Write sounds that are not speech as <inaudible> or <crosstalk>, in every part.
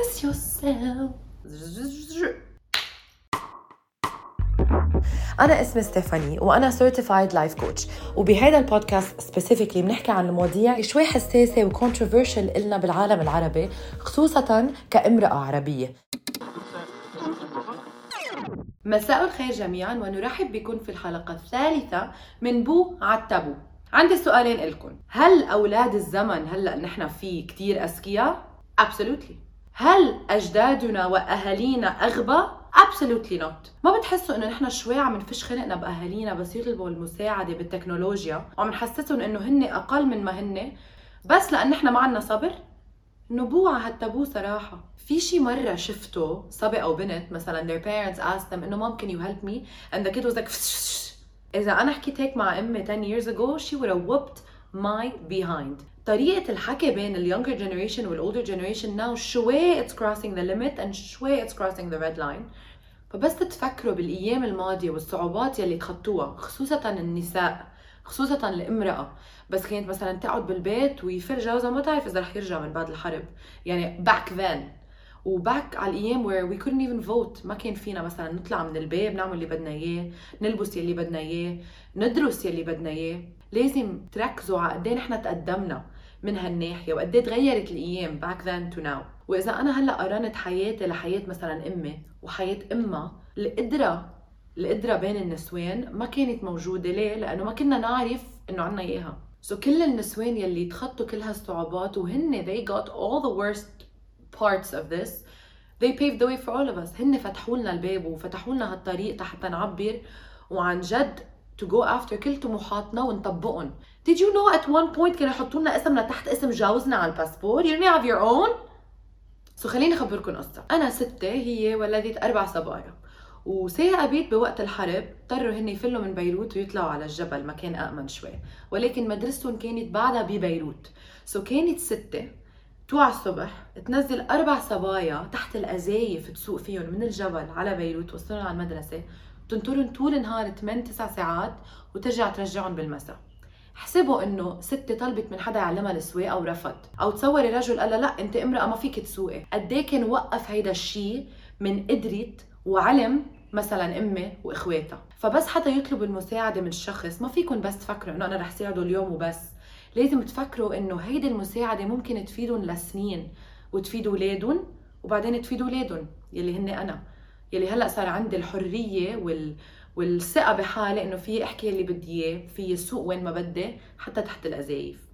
express yourself. أنا اسمي ستيفاني وأنا certified life coach وبهذا البودكاست specifically بنحكي عن المواضيع شوي حساسة و controversial إلنا بالعالم العربي خصوصا كامرأة عربية. مساء الخير جميعا ونرحب بكم في الحلقة الثالثة من بو عالتابو عندي سؤالين لكم هل أولاد الزمن هلأ نحن فيه كتير أذكياء؟ Absolutely. هل أجدادنا وأهالينا أغبى؟ absolutely not. ما بتحسوا إنه نحن شوي عم نفش خلقنا بأهالينا بس يطلبوا المساعده بالتكنولوجيا؟ وعم نحسسهم إنه هن أقل من ما هن بس لأن نحن ما عنا صبر؟ نبوعة هالتابو صراحة. في شي مرة شفته صبي أو بنت مثلا their parents asked them إنه mom can you help me? And the kid was like <laughs> إذا أنا حكيت هيك مع أمي 10 years ago she would have whooped my behind. طريقة الحكي بين younger generation وال older generation now شوي it's crossing the limit and شوي it's crossing the red line. فبس تتفكروا بالأيام الماضية والصعوبات يلي تخطوها خصوصا النساء خصوصا الامرأة بس كانت مثلا تقعد بالبيت ويفر جوزها ما تعرف إذا رح يرجع من بعد الحرب. يعني back then. وباك على الأيام where we couldn't even vote. ما كان فينا مثلا نطلع من الباب نعمل اللي بدنا إياه نلبس يلي بدنا إياه ندرس يلي بدنا إياه. لازم تركزوا على قد إيه نحن تقدمنا من هالناحية وقد إيه تغيرت الأيام back then to now. وإذا أنا هلأ قارنت حياتي لحياة مثلا أمي وحياة أمها القدرة القدرة بين النسوان ما كانت موجودة. ليه؟ لأنه ما كنا نعرف إنه عنا إياها. so كل النسوان يلي تخطوا كل هالصعوبات وهن they got all the worst parts of this. They paved the way for all of us. هن فتحوا لنا الباب وفتحوا لنا هالطريق حتى نعبر. وعن جد to go after كل طموحاتنا ونطبقهم. Did you know at one point كانوا يحطوا لنا اسمنا تحت اسم جوزنا على الباسبور? You didn't have your own? so خليني أخبركم قصة. أنا ستي هي ولدت أربع صبايا. وصاقبت بوقت الحرب اضطروا هن يفلوا من بيروت ويطلعوا على الجبل مكان أأمن شوي. ولكن مدرستهم كانت بعدها ببيروت. so كانت ستي. توعى الصبح تنزل أربع صبايا تحت القذايف تسوق فيهم من الجبل على بيروت توصلهم على المدرسة. تنطرهم طول النهار 8 9 ساعات وترجع ترجعهم بالمساء. حسبوا إنه ستي طلبت من حدا يعلمها السواقة ورفض أو تصوري رجل قال لا أنت امرأة ما فيك تسوقي. قد إيه كان وقف هيدا الشيء من قدرت وعلم مثلا أمي وإخواتها. فبس حدا يطلب المساعدة من شخص ما فيكم بس تفكروا إنه أنا رح ساعده اليوم وبس. لازم تفكروا إنه هيدي المساعدة ممكن تفيدهم لسنين وتفيد أولادهم وبعدين تفيد أولادهم يلي هن أنا. يلي هلأ صار عندي الحرية وال والثقة بحالي إنه في أحكي اللي بدي إياه في سوق وين ما بدي حتى تحت الأزايف.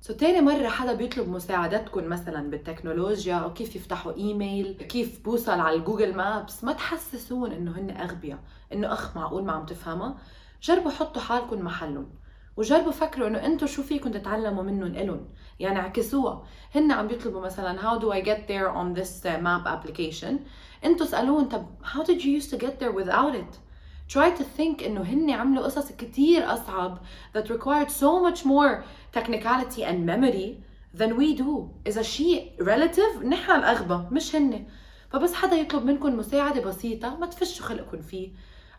so تاني مرة حدا بيطلب مساعدتكم مثلا بالتكنولوجيا أو كيف يفتحوا إيميل كيف بوصل على ال Google Maps ما تحسسوهن إنه هن أغبياء إنه أخ معقول ما عم تفهمها جربوا حطوا حالكم محلهم. وجربوا فكروا انه أنتم شو فيكم تتعلموا منهم الهم يعني عكسوها هن عم بيطلبوا مثلا how do I get there on this map application أنتم اسالوهم طب how did you used to get there without it try to think انه هن عملوا قصص كتير اصعب that required so much more technicality and memory than we do اذا شيء relative نحن الاغبى مش هن فبس حدا يطلب منكم مساعدة بسيطة ما تفشوا خلقكم فيه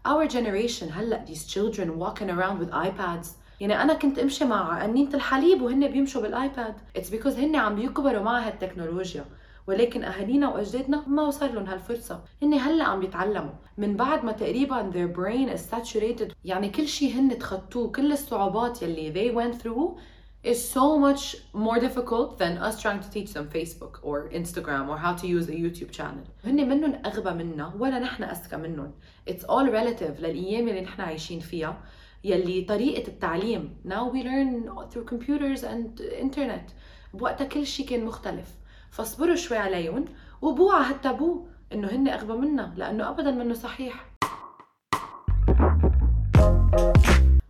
our generation هلا these children walking around with iPads يعني أنا كنت أمشي مع قنينة الحليب وهن بيمشوا بال iPad. it's because هن عم بيكبروا مع هالتكنولوجيا. ولكن أهالينا وأجدادنا ما وصل لهم هالفرصة. هن هلأ عم بيتعلموا من بعد ما تقريبا their brain is saturated يعني كل شيء هن تخطوه كل الصعوبات يلي they went through is so much more difficult than us trying to teach them Facebook or Instagram or how to use a YouTube channel. هن منهم أغبى منا ولا نحن أذكى منهم. It's all relative للأيام اللي نحن عايشين فيها. يلي طريقة التعليم now we learn through computers and internet بوقتها كل شيء كان مختلف فاصبروا شوي عليهم وبوعى هالتابو انه هن اغبى منا لأنه ابدا منه صحيح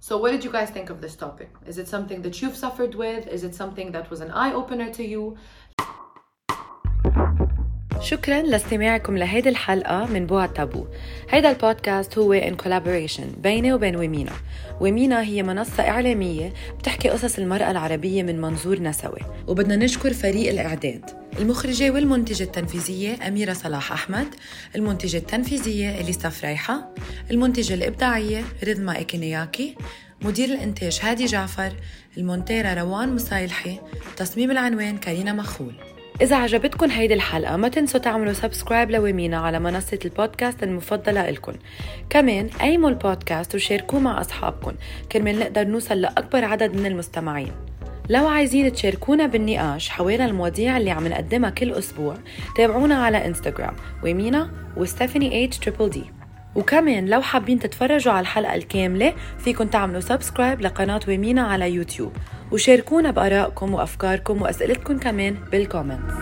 So what did you guys think of this topic? Is it something that you've suffered with? Is it something that was an eye opener to you? شكرا لاستماعكم لهيدي الحلقة من بوع تابو هيدا البودكاست هو in collaboration بيني وبين ومينا ومينا هي منصة إعلامية بتحكي قصص المرأة العربية من منظور نسوي. وبدنا نشكر فريق الإعداد المخرجة والمنتجة التنفيذية أميرة صلاح أحمد المنتجة التنفيذية إليسا فريحة المنتجة الإبداعية رضما إيكينياكي مدير الإنتاج هادي جعفر المونتيرة روان مصايلحي تصميم العنوان كارينا مخول. إذا عجبتكم هيدي الحلقة ما تنسوا تعملوا subscribe ل ويمينا على منصة البودكاست المفضلة إلكم كمان قيموا البودكاست وشاركوه مع أصحابكم كرمال نقدر نوصل لأكبر عدد من المستمعين. لو عايزين تشاركونا بالنقاش حوالين المواضيع اللي عم نقدمها كل أسبوع تابعونا على إنستغرام ويمينا وستيفاني H triple D وكمان لو حابين تتفرجوا على الحلقة الكاملة فيكن تعملوا subscribe لقناة ويمينا على يوتيوب. وشاركونا بآرائكم وأفكاركم وأسئلتكم كمان بال comments